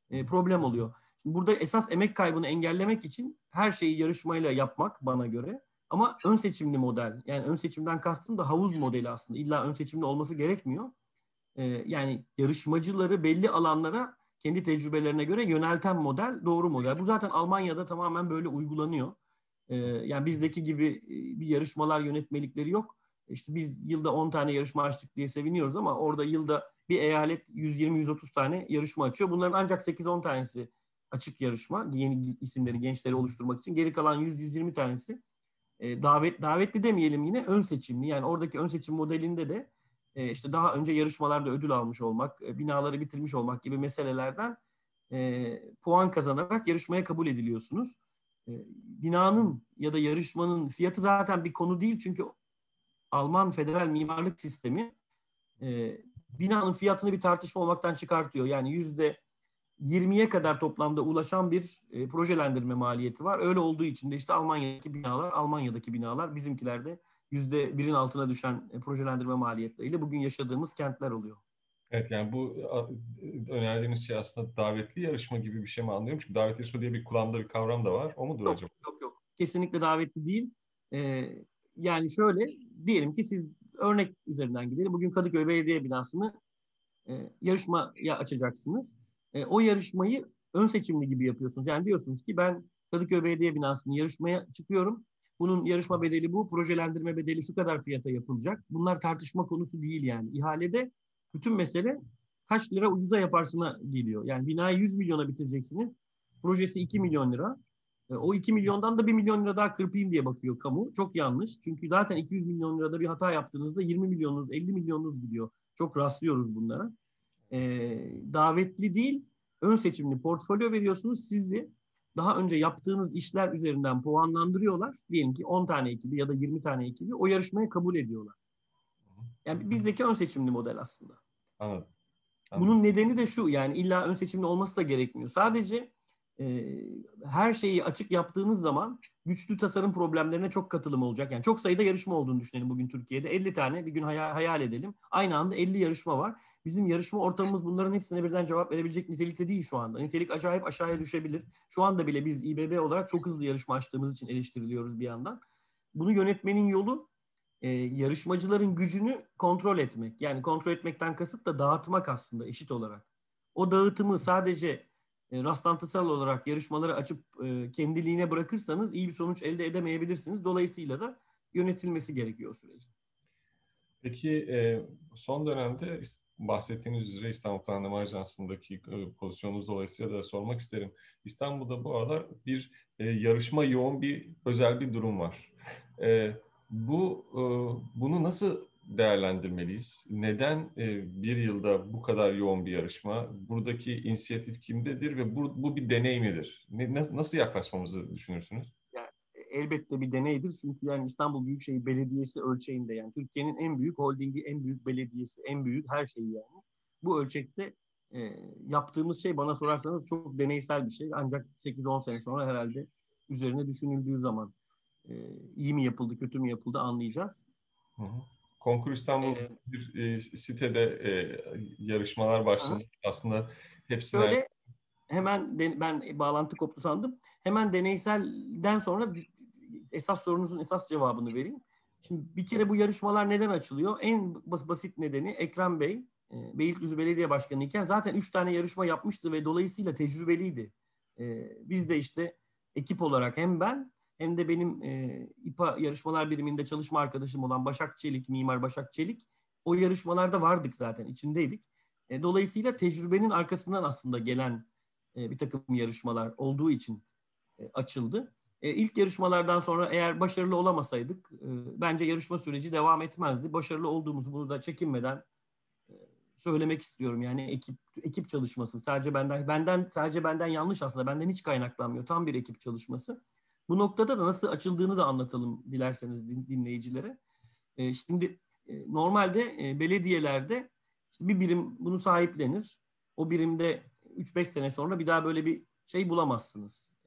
E, problem oluyor. Şimdi burada esas emek kaybını engellemek için her şeyi yarışmayla yapmak bana göre. Ama ön seçimli model. Yani ön seçimden kastım da havuz modeli aslında. İlla ön seçimli olması gerekmiyor. Ee, yani yarışmacıları belli alanlara kendi tecrübelerine göre yönelten model doğru model. Bu zaten Almanya'da tamamen böyle uygulanıyor. Ee, yani bizdeki gibi e, bir yarışmalar yönetmelikleri yok. İşte biz yılda 10 tane yarışma açtık diye seviniyoruz ama orada yılda bir eyalet 120-130 tane yarışma açıyor. Bunların ancak 8-10 tanesi açık yarışma. Yeni isimleri, gençleri oluşturmak için. Geri kalan 100-120 tanesi e, davet davetli demeyelim yine ön seçimli. Yani oradaki ön seçim modelinde de e, işte daha önce yarışmalarda ödül almış olmak, e, binaları bitirmiş olmak gibi meselelerden e, puan kazanarak yarışmaya kabul ediliyorsunuz. E, binanın ya da yarışmanın fiyatı zaten bir konu değil çünkü Alman federal mimarlık sistemi e, binanın fiyatını bir tartışma olmaktan çıkartıyor. Yani yüzde 20'ye kadar toplamda ulaşan bir e, projelendirme maliyeti var. Öyle olduğu için de işte Almanya'daki binalar, Almanya'daki binalar bizimkilerde yüzde birin altına düşen e, projelendirme maliyetleriyle bugün yaşadığımız kentler oluyor. Evet yani bu önerdiğiniz şey aslında davetli yarışma gibi bir şey mi anlıyorum? Çünkü davetli yarışma diye bir kulağımda bir kavram da var. O mudur yok, acaba? Yok yok. Kesinlikle davetli değil. Ee, yani şöyle diyelim ki siz örnek üzerinden gidelim. Bugün Kadıköy Belediye binasını e, yarışmaya açacaksınız. E, o yarışmayı ön seçimli gibi yapıyorsunuz. Yani diyorsunuz ki ben Kadıköy Belediye binasını yarışmaya çıkıyorum. Bunun yarışma bedeli bu, projelendirme bedeli şu kadar fiyata yapılacak. Bunlar tartışma konusu değil yani. İhalede bütün mesele kaç lira ucuza yaparsına geliyor. Yani binayı 100 milyona bitireceksiniz. Projesi 2 milyon lira. E, o 2 milyondan da 1 milyon lira daha kırpayım diye bakıyor kamu. Çok yanlış. Çünkü zaten 200 milyon lirada bir hata yaptığınızda 20 milyonunuz, 50 milyonunuz gidiyor. Çok rastlıyoruz bunlara e, davetli değil, ön seçimli portfolyo veriyorsunuz. Sizi daha önce yaptığınız işler üzerinden puanlandırıyorlar. Diyelim ki 10 tane ekibi ya da 20 tane ekibi o yarışmaya kabul ediyorlar. Yani bizdeki ön seçimli model aslında. Anladım. Anladım. Bunun nedeni de şu yani illa ön seçimli olması da gerekmiyor. Sadece e, her şeyi açık yaptığınız zaman güçlü tasarım problemlerine çok katılım olacak. Yani çok sayıda yarışma olduğunu düşünelim bugün Türkiye'de. 50 tane bir gün hayal, hayal edelim. Aynı anda 50 yarışma var. Bizim yarışma ortamımız bunların hepsine birden cevap verebilecek nitelikte değil şu anda. Nitelik acayip aşağıya düşebilir. Şu anda bile biz İBB olarak çok hızlı yarışma açtığımız için eleştiriliyoruz bir yandan. bunu yönetmenin yolu e, yarışmacıların gücünü kontrol etmek. Yani kontrol etmekten kasıt da dağıtmak aslında eşit olarak. O dağıtımı sadece e, rastlantısal olarak yarışmaları açıp e, kendiliğine bırakırsanız iyi bir sonuç elde edemeyebilirsiniz. Dolayısıyla da yönetilmesi gerekiyor o sürecin. Peki e, son dönemde bahsettiğiniz üzere İstanbul Planlama Ajansı'ndaki pozisyonunuz dolayısıyla da sormak isterim. İstanbul'da bu aralar bir yarışma yoğun bir özel bir durum var. Bu bunu nasıl değerlendirmeliyiz? Neden e, bir yılda bu kadar yoğun bir yarışma? Buradaki inisiyatif kimdedir ve bu, bu bir deney midir? Ne, nasıl yaklaşmamızı düşünürsünüz? Yani, elbette bir deneydir çünkü yani İstanbul Büyükşehir Belediyesi ölçeğinde yani Türkiye'nin en büyük holdingi, en büyük belediyesi, en büyük her şeyi yani. Bu ölçekte e, yaptığımız şey bana sorarsanız çok deneysel bir şey. Ancak 8-10 sene sonra herhalde üzerine düşünüldüğü zaman e, iyi mi yapıldı, kötü mü yapıldı anlayacağız. Hı hı. Konkur İstanbul bir e, sitede e, yarışmalar başladı. Aha. Aslında hepsine... Böyle hemen de, ben bağlantı koptu sandım. Hemen deneyselden sonra esas sorunuzun esas cevabını vereyim. Şimdi bir kere bu yarışmalar neden açılıyor? En basit nedeni Ekrem Bey, e, Beylikdüzü Belediye Başkanı iken zaten üç tane yarışma yapmıştı ve dolayısıyla tecrübeliydi. E, biz de işte ekip olarak hem ben hem de benim e, İPA yarışmalar biriminde çalışma arkadaşım olan Başak Çelik, Mimar Başak Çelik o yarışmalarda vardık zaten, içindeydik. E, dolayısıyla tecrübenin arkasından aslında gelen e, bir takım yarışmalar olduğu için e, açıldı. E, ilk yarışmalardan sonra eğer başarılı olamasaydık e, bence yarışma süreci devam etmezdi. Başarılı olduğumuzu bunu da çekinmeden e, söylemek istiyorum. Yani ekip ekip çalışması sadece benden benden sadece benden yanlış aslında benden hiç kaynaklanmıyor. Tam bir ekip çalışması. Bu noktada da nasıl açıldığını da anlatalım dilerseniz dinleyicilere. E, şimdi e, normalde e, belediyelerde bir birim bunu sahiplenir. O birimde 3-5 sene sonra bir daha böyle bir şey bulamazsınız.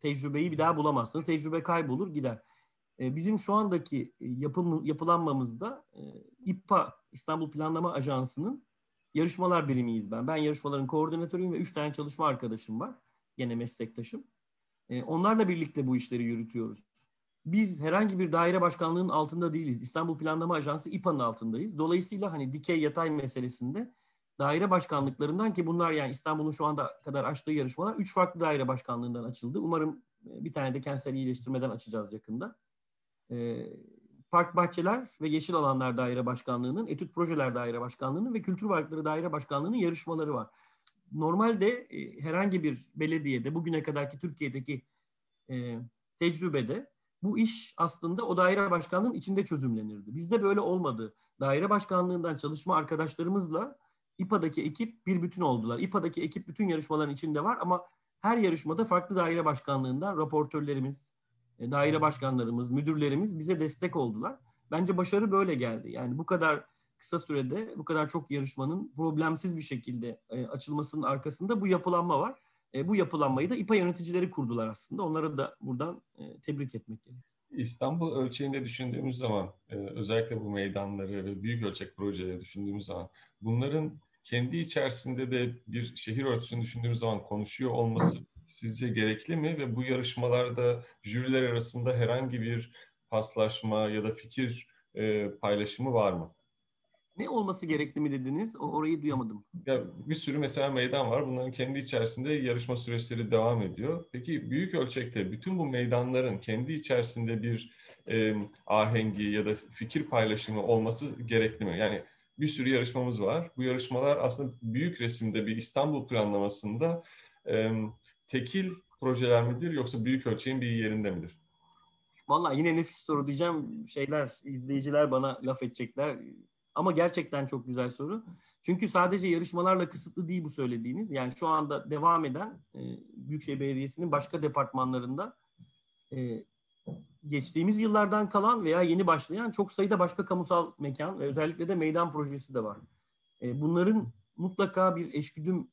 Tecrübeyi bir daha bulamazsınız. Tecrübe kaybolur gider. Bizim şu andaki yapım, yapılanmamızda İPA İstanbul Planlama Ajansı'nın yarışmalar birimiyiz ben. Ben yarışmaların koordinatörüyüm ve 3 tane çalışma arkadaşım var. Gene meslektaşım. E, onlarla birlikte bu işleri yürütüyoruz. Biz herhangi bir daire başkanlığının altında değiliz. İstanbul Planlama Ajansı İPA'nın altındayız. Dolayısıyla hani dikey yatay meselesinde daire başkanlıklarından ki bunlar yani İstanbul'un şu anda kadar açtığı yarışmalar üç farklı daire başkanlığından açıldı. Umarım e, bir tane de kentsel iyileştirmeden açacağız yakında. Ee, Park Bahçeler ve Yeşil Alanlar Daire Başkanlığı'nın, Etüt Projeler Daire Başkanlığı'nın ve Kültür Varlıkları Daire Başkanlığı'nın yarışmaları var normalde e, herhangi bir belediyede bugüne kadarki Türkiye'deki e, tecrübede bu iş aslında o daire başkanlığının içinde çözümlenirdi. Bizde böyle olmadı. Daire başkanlığından çalışma arkadaşlarımızla İPA'daki ekip bir bütün oldular. İPA'daki ekip bütün yarışmaların içinde var ama her yarışmada farklı daire başkanlığından raportörlerimiz, e, daire başkanlarımız, müdürlerimiz bize destek oldular. Bence başarı böyle geldi. Yani bu kadar kısa sürede bu kadar çok yarışmanın problemsiz bir şekilde e, açılmasının arkasında bu yapılanma var. E, bu yapılanmayı da İPA yöneticileri kurdular aslında. Onları da buradan e, tebrik etmek gerekir. İstanbul ölçeğinde düşündüğümüz zaman e, özellikle bu meydanları ve büyük ölçek projeleri düşündüğümüz zaman bunların kendi içerisinde de bir şehir ölçüsünü düşündüğümüz zaman konuşuyor olması sizce gerekli mi? Ve bu yarışmalarda jüriler arasında herhangi bir paslaşma ya da fikir e, paylaşımı var mı? Ne olması gerekli mi dediniz? O orayı duyamadım. Ya bir sürü mesela meydan var. Bunların kendi içerisinde yarışma süreçleri devam ediyor. Peki büyük ölçekte bütün bu meydanların kendi içerisinde bir e, ahengi ya da fikir paylaşımı olması gerekli mi? Yani bir sürü yarışmamız var. Bu yarışmalar aslında büyük resimde bir İstanbul planlamasında e, tekil projeler midir yoksa büyük ölçeğin bir yerinde midir? Vallahi yine nefis soru diyeceğim. Şeyler, izleyiciler bana laf edecekler. Ama gerçekten çok güzel soru. Çünkü sadece yarışmalarla kısıtlı değil bu söylediğiniz. Yani şu anda devam eden e, Büyükşehir Belediyesi'nin başka departmanlarında e, geçtiğimiz yıllardan kalan veya yeni başlayan çok sayıda başka kamusal mekan ve özellikle de meydan projesi de var. E, bunların mutlaka bir eşgüdüm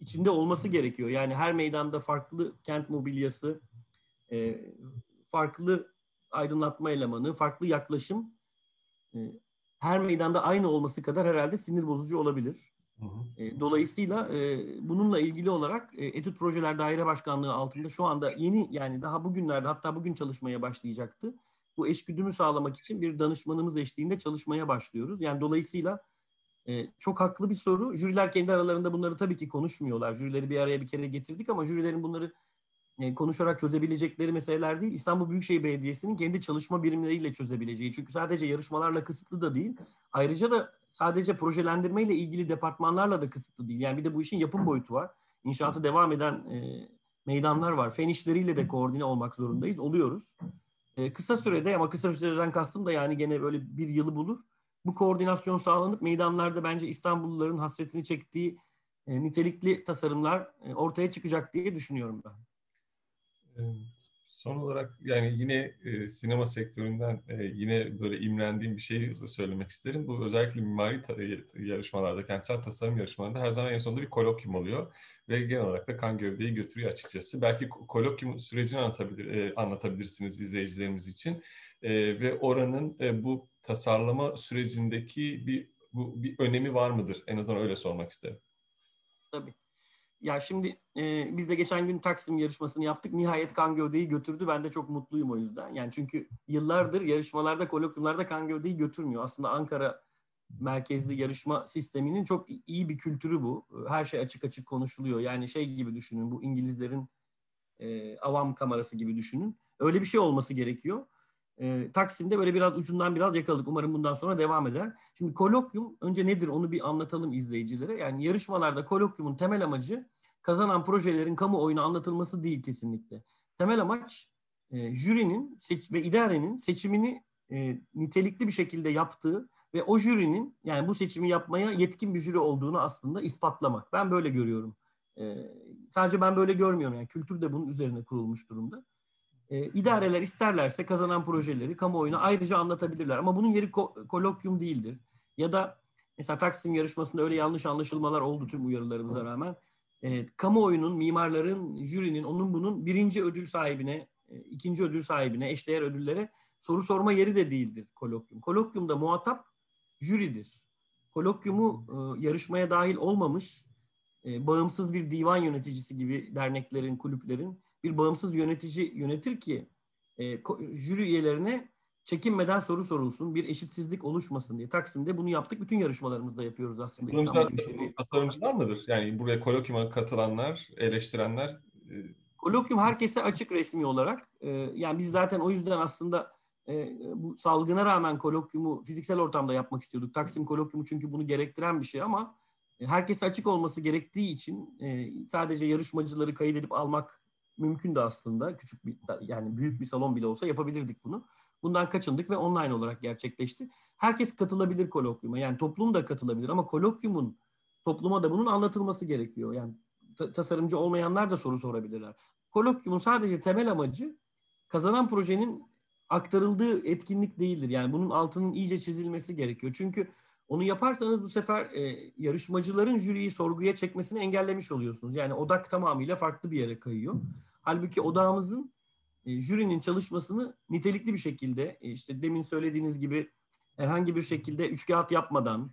içinde olması gerekiyor. Yani her meydanda farklı kent mobilyası, e, farklı aydınlatma elemanı, farklı yaklaşım e, her meydanda aynı olması kadar herhalde sinir bozucu olabilir. Hı hı. E, dolayısıyla e, bununla ilgili olarak e, Etüt Projeler Daire Başkanlığı altında şu anda yeni yani daha bugünlerde hatta bugün çalışmaya başlayacaktı. bu eşgüdümü sağlamak için bir danışmanımız eşliğinde çalışmaya başlıyoruz. Yani dolayısıyla e, çok haklı bir soru. Jüriler kendi aralarında bunları tabii ki konuşmuyorlar. Jürileri bir araya bir kere getirdik ama jürilerin bunları e, konuşarak çözebilecekleri meseleler değil. İstanbul Büyükşehir Belediyesi'nin kendi çalışma birimleriyle çözebileceği. Çünkü sadece yarışmalarla kısıtlı da değil. Ayrıca da sadece projelendirmeyle ilgili departmanlarla da kısıtlı değil. Yani bir de bu işin yapım boyutu var. İnşaatı devam eden e, meydanlar var. Fen işleriyle de koordine olmak zorundayız. Oluyoruz. E, kısa sürede ama kısa süreden kastım da yani gene böyle bir yılı bulur. Bu koordinasyon sağlanıp meydanlarda bence İstanbulluların hasretini çektiği e, nitelikli tasarımlar e, ortaya çıkacak diye düşünüyorum ben. Son olarak yani yine e, sinema sektöründen e, yine böyle imrendiğim bir şeyi söylemek isterim. Bu özellikle mimari ta- yarışmalarda, kentsel tasarım yarışmalarında her zaman en sonunda bir kolokyum oluyor. Ve genel olarak da kan gövdeyi götürüyor açıkçası. Belki kolokyum sürecini anlatabilir, e, anlatabilirsiniz izleyicilerimiz için. E, ve oranın e, bu tasarlama sürecindeki bir bu bir önemi var mıdır? En azından öyle sormak isterim. Tabii. Ya şimdi e, biz de geçen gün Taksim yarışmasını yaptık. Nihayet kan gövdeyi götürdü. Ben de çok mutluyum o yüzden. Yani çünkü yıllardır yarışmalarda, kolokyumlarda kan gövdeyi götürmüyor. Aslında Ankara merkezli yarışma sisteminin çok iyi bir kültürü bu. Her şey açık açık konuşuluyor. Yani şey gibi düşünün. Bu İngilizlerin e, avam kamerası gibi düşünün. Öyle bir şey olması gerekiyor. E, Taksim'de böyle biraz ucundan biraz yakaladık. Umarım bundan sonra devam eder. Şimdi kolokyum önce nedir onu bir anlatalım izleyicilere. Yani yarışmalarda kolokyumun temel amacı kazanan projelerin kamuoyuna anlatılması değil kesinlikle. Temel amaç e, jürinin ve idarenin seçimini e, nitelikli bir şekilde yaptığı ve o jürinin yani bu seçimi yapmaya yetkin bir jüri olduğunu aslında ispatlamak. Ben böyle görüyorum. E, sadece ben böyle görmüyorum. Yani kültür de bunun üzerine kurulmuş durumda. E, idareler isterlerse kazanan projeleri kamuoyuna ayrıca anlatabilirler. Ama bunun yeri ko- kolokyum değildir. Ya da mesela Taksim yarışmasında öyle yanlış anlaşılmalar oldu tüm uyarılarımıza rağmen. E, kamuoyunun, mimarların, jürinin, onun bunun birinci ödül sahibine, e, ikinci ödül sahibine, eşdeğer ödüllere soru sorma yeri de değildir kolokyum. Kolokyumda muhatap jüridir. Kolokyumu e, yarışmaya dahil olmamış, e, bağımsız bir divan yöneticisi gibi derneklerin, kulüplerin bir bağımsız yönetici yönetir ki e, jüri üyelerine çekinmeden soru sorulsun, bir eşitsizlik oluşmasın diye. Taksim'de bunu yaptık. Bütün yarışmalarımızda yapıyoruz aslında. Bunun tasarımcılar mıdır? Yani buraya kolokyuma katılanlar, eleştirenler? E... Kolokyum herkese açık resmi olarak. E, yani biz zaten o yüzden aslında e, bu salgına rağmen kolokyumu fiziksel ortamda yapmak istiyorduk. Taksim kolokyumu çünkü bunu gerektiren bir şey ama e, herkese açık olması gerektiği için e, sadece yarışmacıları kaydedip almak mümkün de aslında. Küçük bir yani büyük bir salon bile olsa yapabilirdik bunu. Bundan kaçındık ve online olarak gerçekleşti. Herkes katılabilir kolokyuma. Yani toplum da katılabilir ama kolokyumun topluma da bunun anlatılması gerekiyor. Yani tasarımcı olmayanlar da soru sorabilirler. Kolokyumun sadece temel amacı kazanan projenin aktarıldığı etkinlik değildir. Yani bunun altının iyice çizilmesi gerekiyor. Çünkü onu yaparsanız bu sefer e, yarışmacıların jüriyi sorguya çekmesini engellemiş oluyorsunuz. Yani odak tamamıyla farklı bir yere kayıyor. Halbuki odağımızın e, jürinin çalışmasını nitelikli bir şekilde e, işte demin söylediğiniz gibi herhangi bir şekilde üçkağıt yapmadan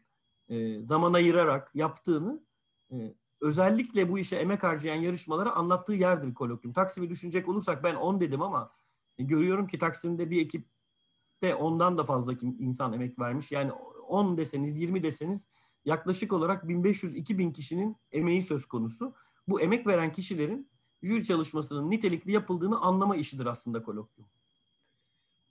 e, zaman ayırarak yaptığını e, özellikle bu işe emek harcayan yarışmalara anlattığı yerdir kolokyum. Taksim'i düşünecek olursak ben 10 dedim ama e, görüyorum ki Taksim'de bir ekipte ondan da fazla insan emek vermiş. Yani 10 deseniz 20 deseniz yaklaşık olarak 1500-2000 kişinin emeği söz konusu. Bu emek veren kişilerin jüri çalışmasının nitelikli yapıldığını anlama işidir aslında kolokyum.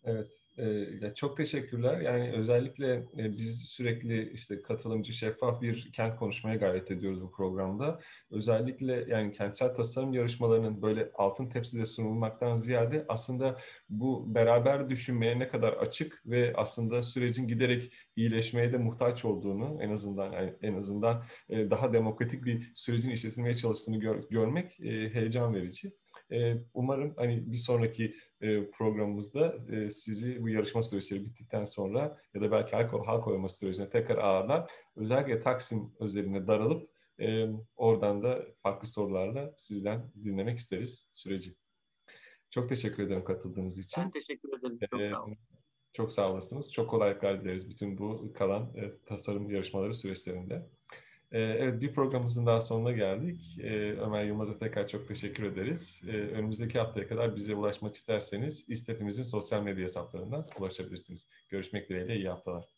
Evet. E, ya çok teşekkürler. Yani özellikle e, biz sürekli işte katılımcı, şeffaf bir kent konuşmaya gayret ediyoruz bu programda. Özellikle yani kentsel tasarım yarışmalarının böyle altın tepside sunulmaktan ziyade aslında bu beraber düşünmeye ne kadar açık ve aslında sürecin giderek iyileşmeye de muhtaç olduğunu en azından yani en azından e, daha demokratik bir sürecin işletilmeye çalıştığını gör, görmek e, heyecan verici. E, umarım hani bir sonraki e, programımızda e, sizi bu yarışma süreçleri bittikten sonra ya da belki halk, halk oylaması sürecine tekrar ağırlar. Özellikle Taksim özeline daralıp e, oradan da farklı sorularla sizden dinlemek isteriz süreci. Çok teşekkür ederim katıldığınız için. Ben teşekkür ederim. Çok sağ olun. Çok sağ olasınız. Çok kolaylıklar dileriz bütün bu kalan e, tasarım yarışmaları süreçlerinde. Ee, evet bir programımızın daha sonuna geldik. Ee, Ömer Yılmaz'a tekrar çok teşekkür ederiz. Ee, önümüzdeki haftaya kadar bize ulaşmak isterseniz İstep'imizin sosyal medya hesaplarından ulaşabilirsiniz. Görüşmek dileğiyle iyi haftalar.